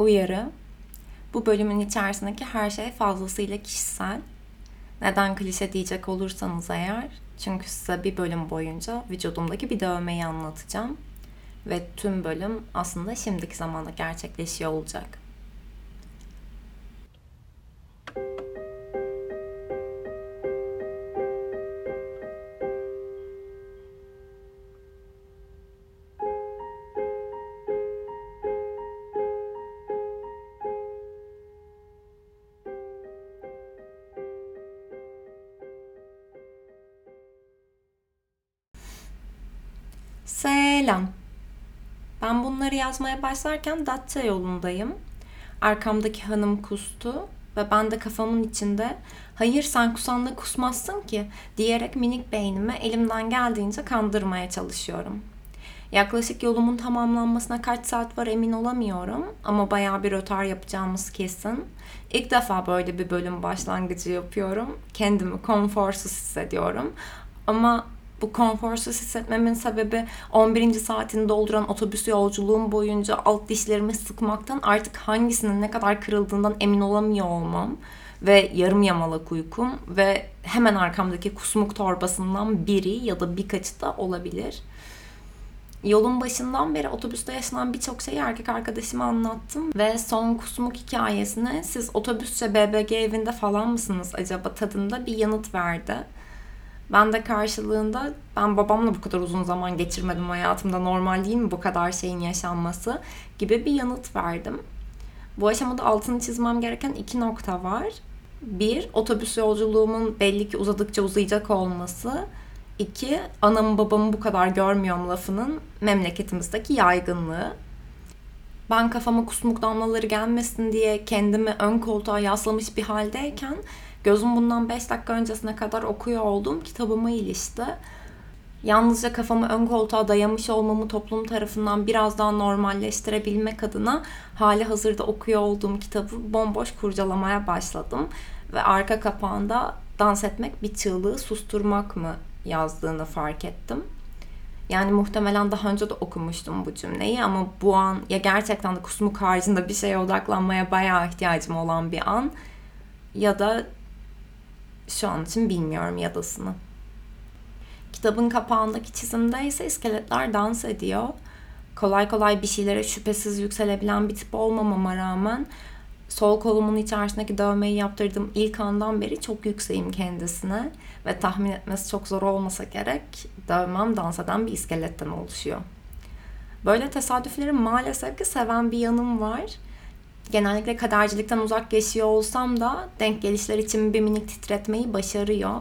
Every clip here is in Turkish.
Uyarı. Bu bölümün içerisindeki her şey fazlasıyla kişisel. Neden klişe diyecek olursanız eğer, çünkü size bir bölüm boyunca vücudumdaki bir dövmeyi anlatacağım. Ve tüm bölüm aslında şimdiki zamanda gerçekleşiyor olacak. Selam. Ben bunları yazmaya başlarken Datça yolundayım. Arkamdaki hanım kustu ve ben de kafamın içinde hayır sen kusanla kusmazsın ki diyerek minik beynimi elimden geldiğince kandırmaya çalışıyorum. Yaklaşık yolumun tamamlanmasına kaç saat var emin olamıyorum ama bayağı bir rötar yapacağımız kesin. İlk defa böyle bir bölüm başlangıcı yapıyorum. Kendimi konforsuz hissediyorum. Ama bu konforsuz hissetmemin sebebi 11. saatini dolduran otobüs yolculuğum boyunca alt dişlerimi sıkmaktan artık hangisinin ne kadar kırıldığından emin olamıyor olmam ve yarım yamalak uykum ve hemen arkamdaki kusmuk torbasından biri ya da birkaçı da olabilir. Yolun başından beri otobüste yaşanan birçok şeyi erkek arkadaşıma anlattım ve son kusmuk hikayesine siz otobüsçe BBG evinde falan mısınız acaba tadında bir yanıt verdi. Ben de karşılığında ben babamla bu kadar uzun zaman geçirmedim hayatımda normal değil mi bu kadar şeyin yaşanması gibi bir yanıt verdim. Bu aşamada altını çizmem gereken iki nokta var. Bir, otobüs yolculuğumun belli ki uzadıkça uzayacak olması. İki, anamı babamı bu kadar görmüyorum lafının memleketimizdeki yaygınlığı. Ben kafama kusmuk damlaları gelmesin diye kendimi ön koltuğa yaslamış bir haldeyken Gözüm bundan 5 dakika öncesine kadar okuyor olduğum kitabıma ilişti. Yalnızca kafamı ön koltuğa dayamış olmamı toplum tarafından biraz daha normalleştirebilmek adına hali hazırda okuyor olduğum kitabı bomboş kurcalamaya başladım. Ve arka kapağında dans etmek bir çığlığı susturmak mı yazdığını fark ettim. Yani muhtemelen daha önce de okumuştum bu cümleyi ama bu an ya gerçekten de kusmuk haricinde bir şeye odaklanmaya bayağı ihtiyacım olan bir an ya da şu an için bilmiyorum yadasını. Kitabın kapağındaki çizimde ise iskeletler dans ediyor. Kolay kolay bir şeylere şüphesiz yükselebilen bir tip olmamama rağmen sol kolumun içerisindeki dövmeyi yaptırdığım ilk andan beri çok yükseğim kendisine ve tahmin etmesi çok zor olmasa gerek dövmem dans eden bir iskeletten oluşuyor. Böyle tesadüfleri maalesef ki seven bir yanım var genellikle kadercilikten uzak geçiyor olsam da denk gelişler için bir minik titretmeyi başarıyor.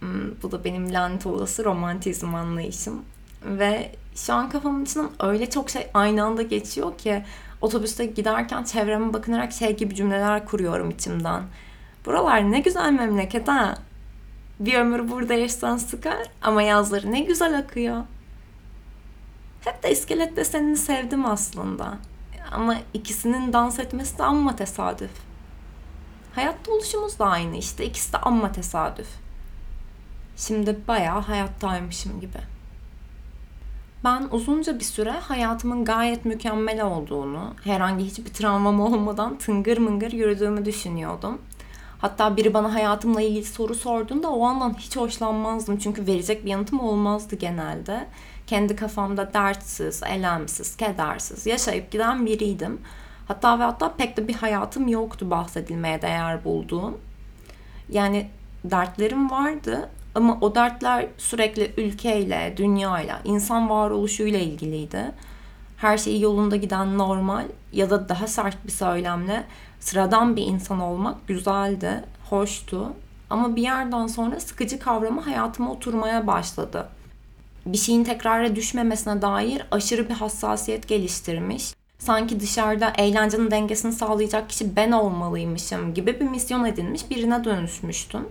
Hmm, bu da benim lanet olası romantizm anlayışım. Ve şu an kafamın içinden öyle çok şey aynı anda geçiyor ki otobüste giderken çevreme bakınarak şey gibi cümleler kuruyorum içimden. Buralar ne güzel memleket ha. Bir ömür burada yaşsan sıkar ama yazları ne güzel akıyor. Hep de iskelet desenini sevdim aslında. Ama ikisinin dans etmesi de amma tesadüf. Hayatta oluşumuz da aynı işte. İkisi de amma tesadüf. Şimdi bayağı hayattaymışım gibi. Ben uzunca bir süre hayatımın gayet mükemmel olduğunu, herhangi hiçbir travmam olmadan tıngır mıngır yürüdüğümü düşünüyordum. Hatta biri bana hayatımla ilgili soru sorduğunda o andan hiç hoşlanmazdım. Çünkü verecek bir yanıtım olmazdı genelde kendi kafamda dertsiz, elemsiz, kedersiz yaşayıp giden biriydim. Hatta ve hatta pek de bir hayatım yoktu bahsedilmeye değer bulduğum. Yani dertlerim vardı ama o dertler sürekli ülkeyle, dünyayla, insan varoluşuyla ilgiliydi. Her şeyi yolunda giden normal ya da daha sert bir söylemle sıradan bir insan olmak güzeldi, hoştu. Ama bir yerden sonra sıkıcı kavramı hayatıma oturmaya başladı bir şeyin tekrara düşmemesine dair aşırı bir hassasiyet geliştirmiş. Sanki dışarıda eğlencenin dengesini sağlayacak kişi ben olmalıymışım gibi bir misyon edinmiş birine dönüşmüştüm.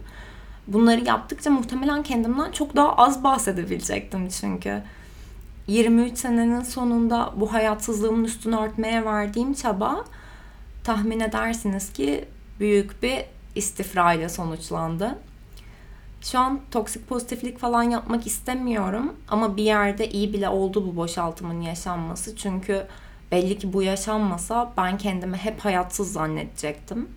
Bunları yaptıkça muhtemelen kendimden çok daha az bahsedebilecektim çünkü. 23 senenin sonunda bu hayatsızlığımın üstünü örtmeye verdiğim çaba tahmin edersiniz ki büyük bir istifra ile sonuçlandı. Şu an toksik pozitiflik falan yapmak istemiyorum ama bir yerde iyi bile oldu bu boşaltımın yaşanması. Çünkü belli ki bu yaşanmasa ben kendimi hep hayatsız zannedecektim.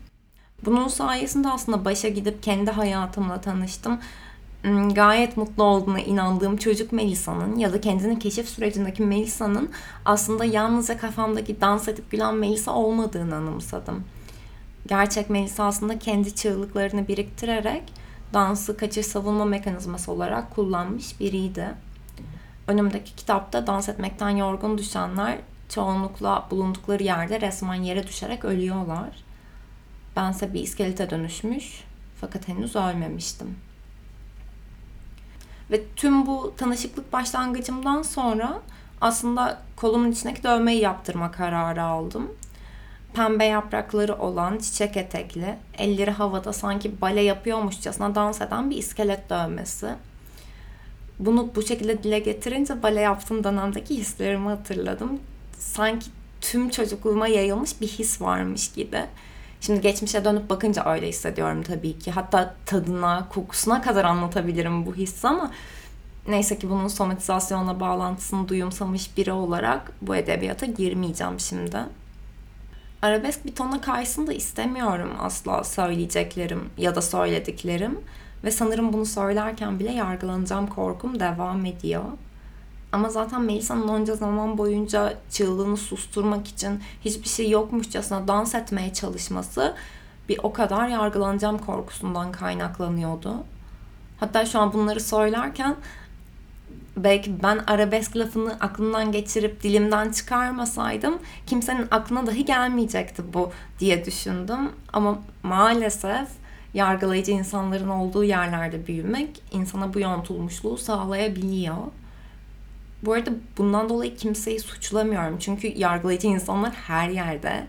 Bunun sayesinde aslında başa gidip kendi hayatımla tanıştım. Hmm, gayet mutlu olduğuna inandığım çocuk Melisa'nın ya da kendini keşif sürecindeki Melisa'nın aslında yalnızca kafamdaki dans edip gülen Melisa olmadığını anımsadım. Gerçek Melisa aslında kendi çığlıklarını biriktirerek dansı kaçış savunma mekanizması olarak kullanmış biriydi. Önümdeki kitapta dans etmekten yorgun düşenler çoğunlukla bulundukları yerde resmen yere düşerek ölüyorlar. Bense bir iskelete dönüşmüş fakat henüz ölmemiştim. Ve tüm bu tanışıklık başlangıcımdan sonra aslında kolumun içindeki dövmeyi yaptırma kararı aldım. Pembe yaprakları olan çiçek etekli, elleri havada sanki bale yapıyormuşçasına dans eden bir iskelet dövmesi. Bunu bu şekilde dile getirince bale yaptığım dönemdeki hislerimi hatırladım. Sanki tüm çocukluğuma yayılmış bir his varmış gibi. Şimdi geçmişe dönüp bakınca öyle hissediyorum tabii ki. Hatta tadına, kokusuna kadar anlatabilirim bu hissi ama neyse ki bunun somatizasyonla bağlantısını duyumsamış biri olarak bu edebiyata girmeyeceğim şimdi. Arabesk bir tona kaysın da istemiyorum asla söyleyeceklerim ya da söylediklerim. Ve sanırım bunu söylerken bile yargılanacağım korkum devam ediyor. Ama zaten Melisa'nın onca zaman boyunca çığlığını susturmak için hiçbir şey yokmuşçasına dans etmeye çalışması bir o kadar yargılanacağım korkusundan kaynaklanıyordu. Hatta şu an bunları söylerken belki ben arabesk lafını aklımdan geçirip dilimden çıkarmasaydım kimsenin aklına dahi gelmeyecekti bu diye düşündüm. Ama maalesef yargılayıcı insanların olduğu yerlerde büyümek insana bu yontulmuşluğu sağlayabiliyor. Bu arada bundan dolayı kimseyi suçlamıyorum. Çünkü yargılayıcı insanlar her yerde.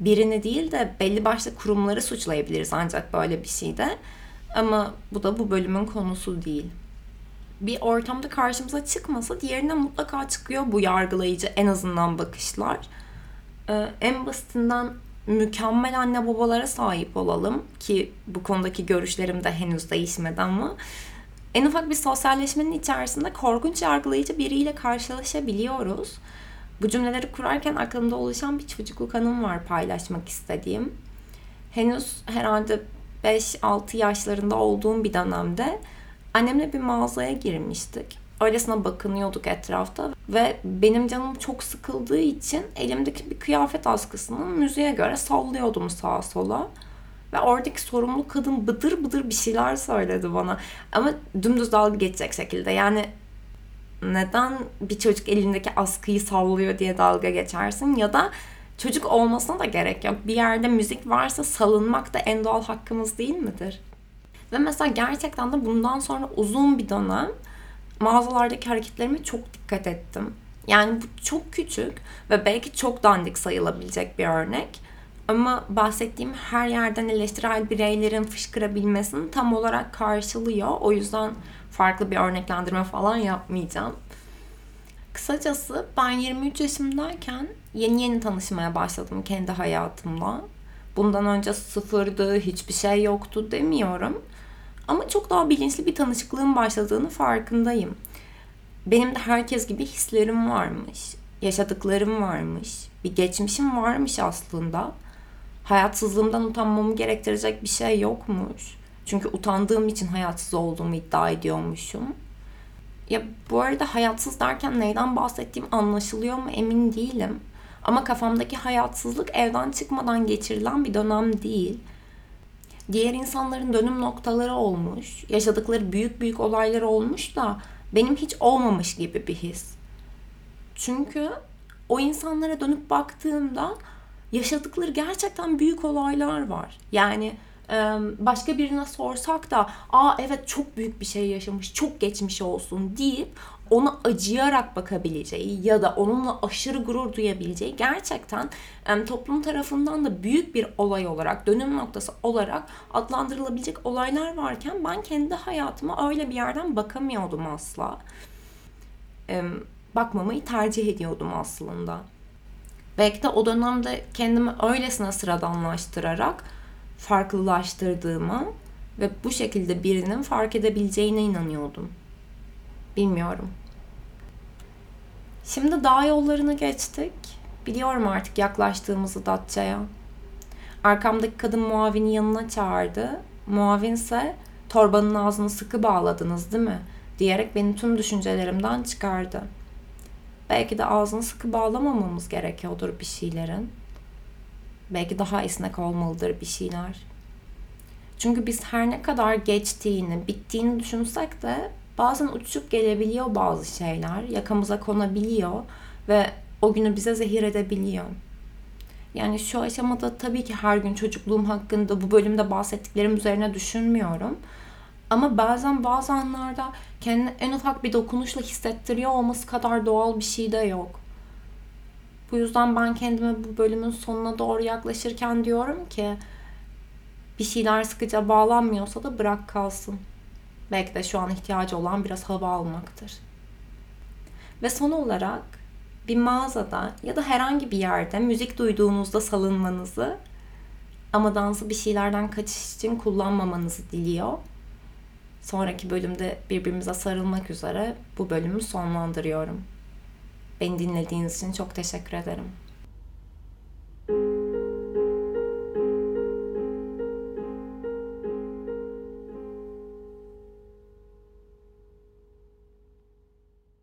Birini değil de belli başlı kurumları suçlayabiliriz ancak böyle bir şeyde. Ama bu da bu bölümün konusu değil. Bir ortamda karşımıza çıkmasa diğerine mutlaka çıkıyor bu yargılayıcı en azından bakışlar. Ee, en basitinden mükemmel anne babalara sahip olalım ki bu konudaki görüşlerim de henüz değişmedi ama en ufak bir sosyalleşmenin içerisinde korkunç yargılayıcı biriyle karşılaşabiliyoruz. Bu cümleleri kurarken aklımda oluşan bir çocukluk anım var paylaşmak istediğim. Henüz herhalde 5-6 yaşlarında olduğum bir dönemde annemle bir mağazaya girmiştik. Öylesine bakınıyorduk etrafta ve benim canım çok sıkıldığı için elimdeki bir kıyafet askısını müziğe göre sallıyordum sağa sola. Ve oradaki sorumlu kadın bıdır bıdır bir şeyler söyledi bana. Ama dümdüz dalga geçecek şekilde. Yani neden bir çocuk elindeki askıyı sallıyor diye dalga geçersin ya da çocuk olmasına da gerek yok. Bir yerde müzik varsa salınmak da en doğal hakkımız değil midir? Ve mesela gerçekten de bundan sonra uzun bir dönem mağazalardaki hareketlerime çok dikkat ettim. Yani bu çok küçük ve belki çok dandik sayılabilecek bir örnek. Ama bahsettiğim her yerden eleştirel bireylerin fışkırabilmesini tam olarak karşılıyor. O yüzden farklı bir örneklendirme falan yapmayacağım. Kısacası ben 23 yaşımdayken yeni yeni tanışmaya başladım kendi hayatımla. Bundan önce sıfırdı, hiçbir şey yoktu demiyorum. Ama çok daha bilinçli bir tanışıklığın başladığını farkındayım. Benim de herkes gibi hislerim varmış, yaşadıklarım varmış, bir geçmişim varmış aslında hayatsızlığımdan utanmamı gerektirecek bir şey yokmuş. Çünkü utandığım için hayatsız olduğumu iddia ediyormuşum. Ya bu arada hayatsız derken neyden bahsettiğim anlaşılıyor mu emin değilim. Ama kafamdaki hayatsızlık evden çıkmadan geçirilen bir dönem değil. Diğer insanların dönüm noktaları olmuş, yaşadıkları büyük büyük olaylar olmuş da benim hiç olmamış gibi bir his. Çünkü o insanlara dönüp baktığımda yaşadıkları gerçekten büyük olaylar var. Yani başka birine sorsak da aa evet çok büyük bir şey yaşamış çok geçmiş olsun deyip ona acıyarak bakabileceği ya da onunla aşırı gurur duyabileceği gerçekten toplum tarafından da büyük bir olay olarak dönüm noktası olarak adlandırılabilecek olaylar varken ben kendi hayatıma öyle bir yerden bakamıyordum asla. Bakmamayı tercih ediyordum aslında. Belki de o dönemde kendimi öylesine sıradanlaştırarak farklılaştırdığıma ve bu şekilde birinin fark edebileceğine inanıyordum. Bilmiyorum. Şimdi dağ yollarını geçtik. Biliyorum artık yaklaştığımızı Datça'ya. Arkamdaki kadın muavini yanına çağırdı. Muavinse torbanın ağzını sıkı bağladınız değil mi? Diyerek beni tüm düşüncelerimden çıkardı. Belki de ağzını sıkı bağlamamamız gerekiyordur bir şeylerin. Belki daha esnek olmalıdır bir şeyler. Çünkü biz her ne kadar geçtiğini, bittiğini düşünsek de bazen uçup gelebiliyor bazı şeyler. Yakamıza konabiliyor ve o günü bize zehir edebiliyor. Yani şu aşamada tabii ki her gün çocukluğum hakkında bu bölümde bahsettiklerim üzerine düşünmüyorum. Ama bazen bazı anlarda kendini en ufak bir dokunuşla hissettiriyor olması kadar doğal bir şey de yok. Bu yüzden ben kendime bu bölümün sonuna doğru yaklaşırken diyorum ki bir şeyler sıkıca bağlanmıyorsa da bırak kalsın. Belki de şu an ihtiyacı olan biraz hava almaktır. Ve son olarak bir mağazada ya da herhangi bir yerde müzik duyduğunuzda salınmanızı ama dansı bir şeylerden kaçış için kullanmamanızı diliyor. Sonraki bölümde birbirimize sarılmak üzere bu bölümü sonlandırıyorum. Beni dinlediğiniz için çok teşekkür ederim.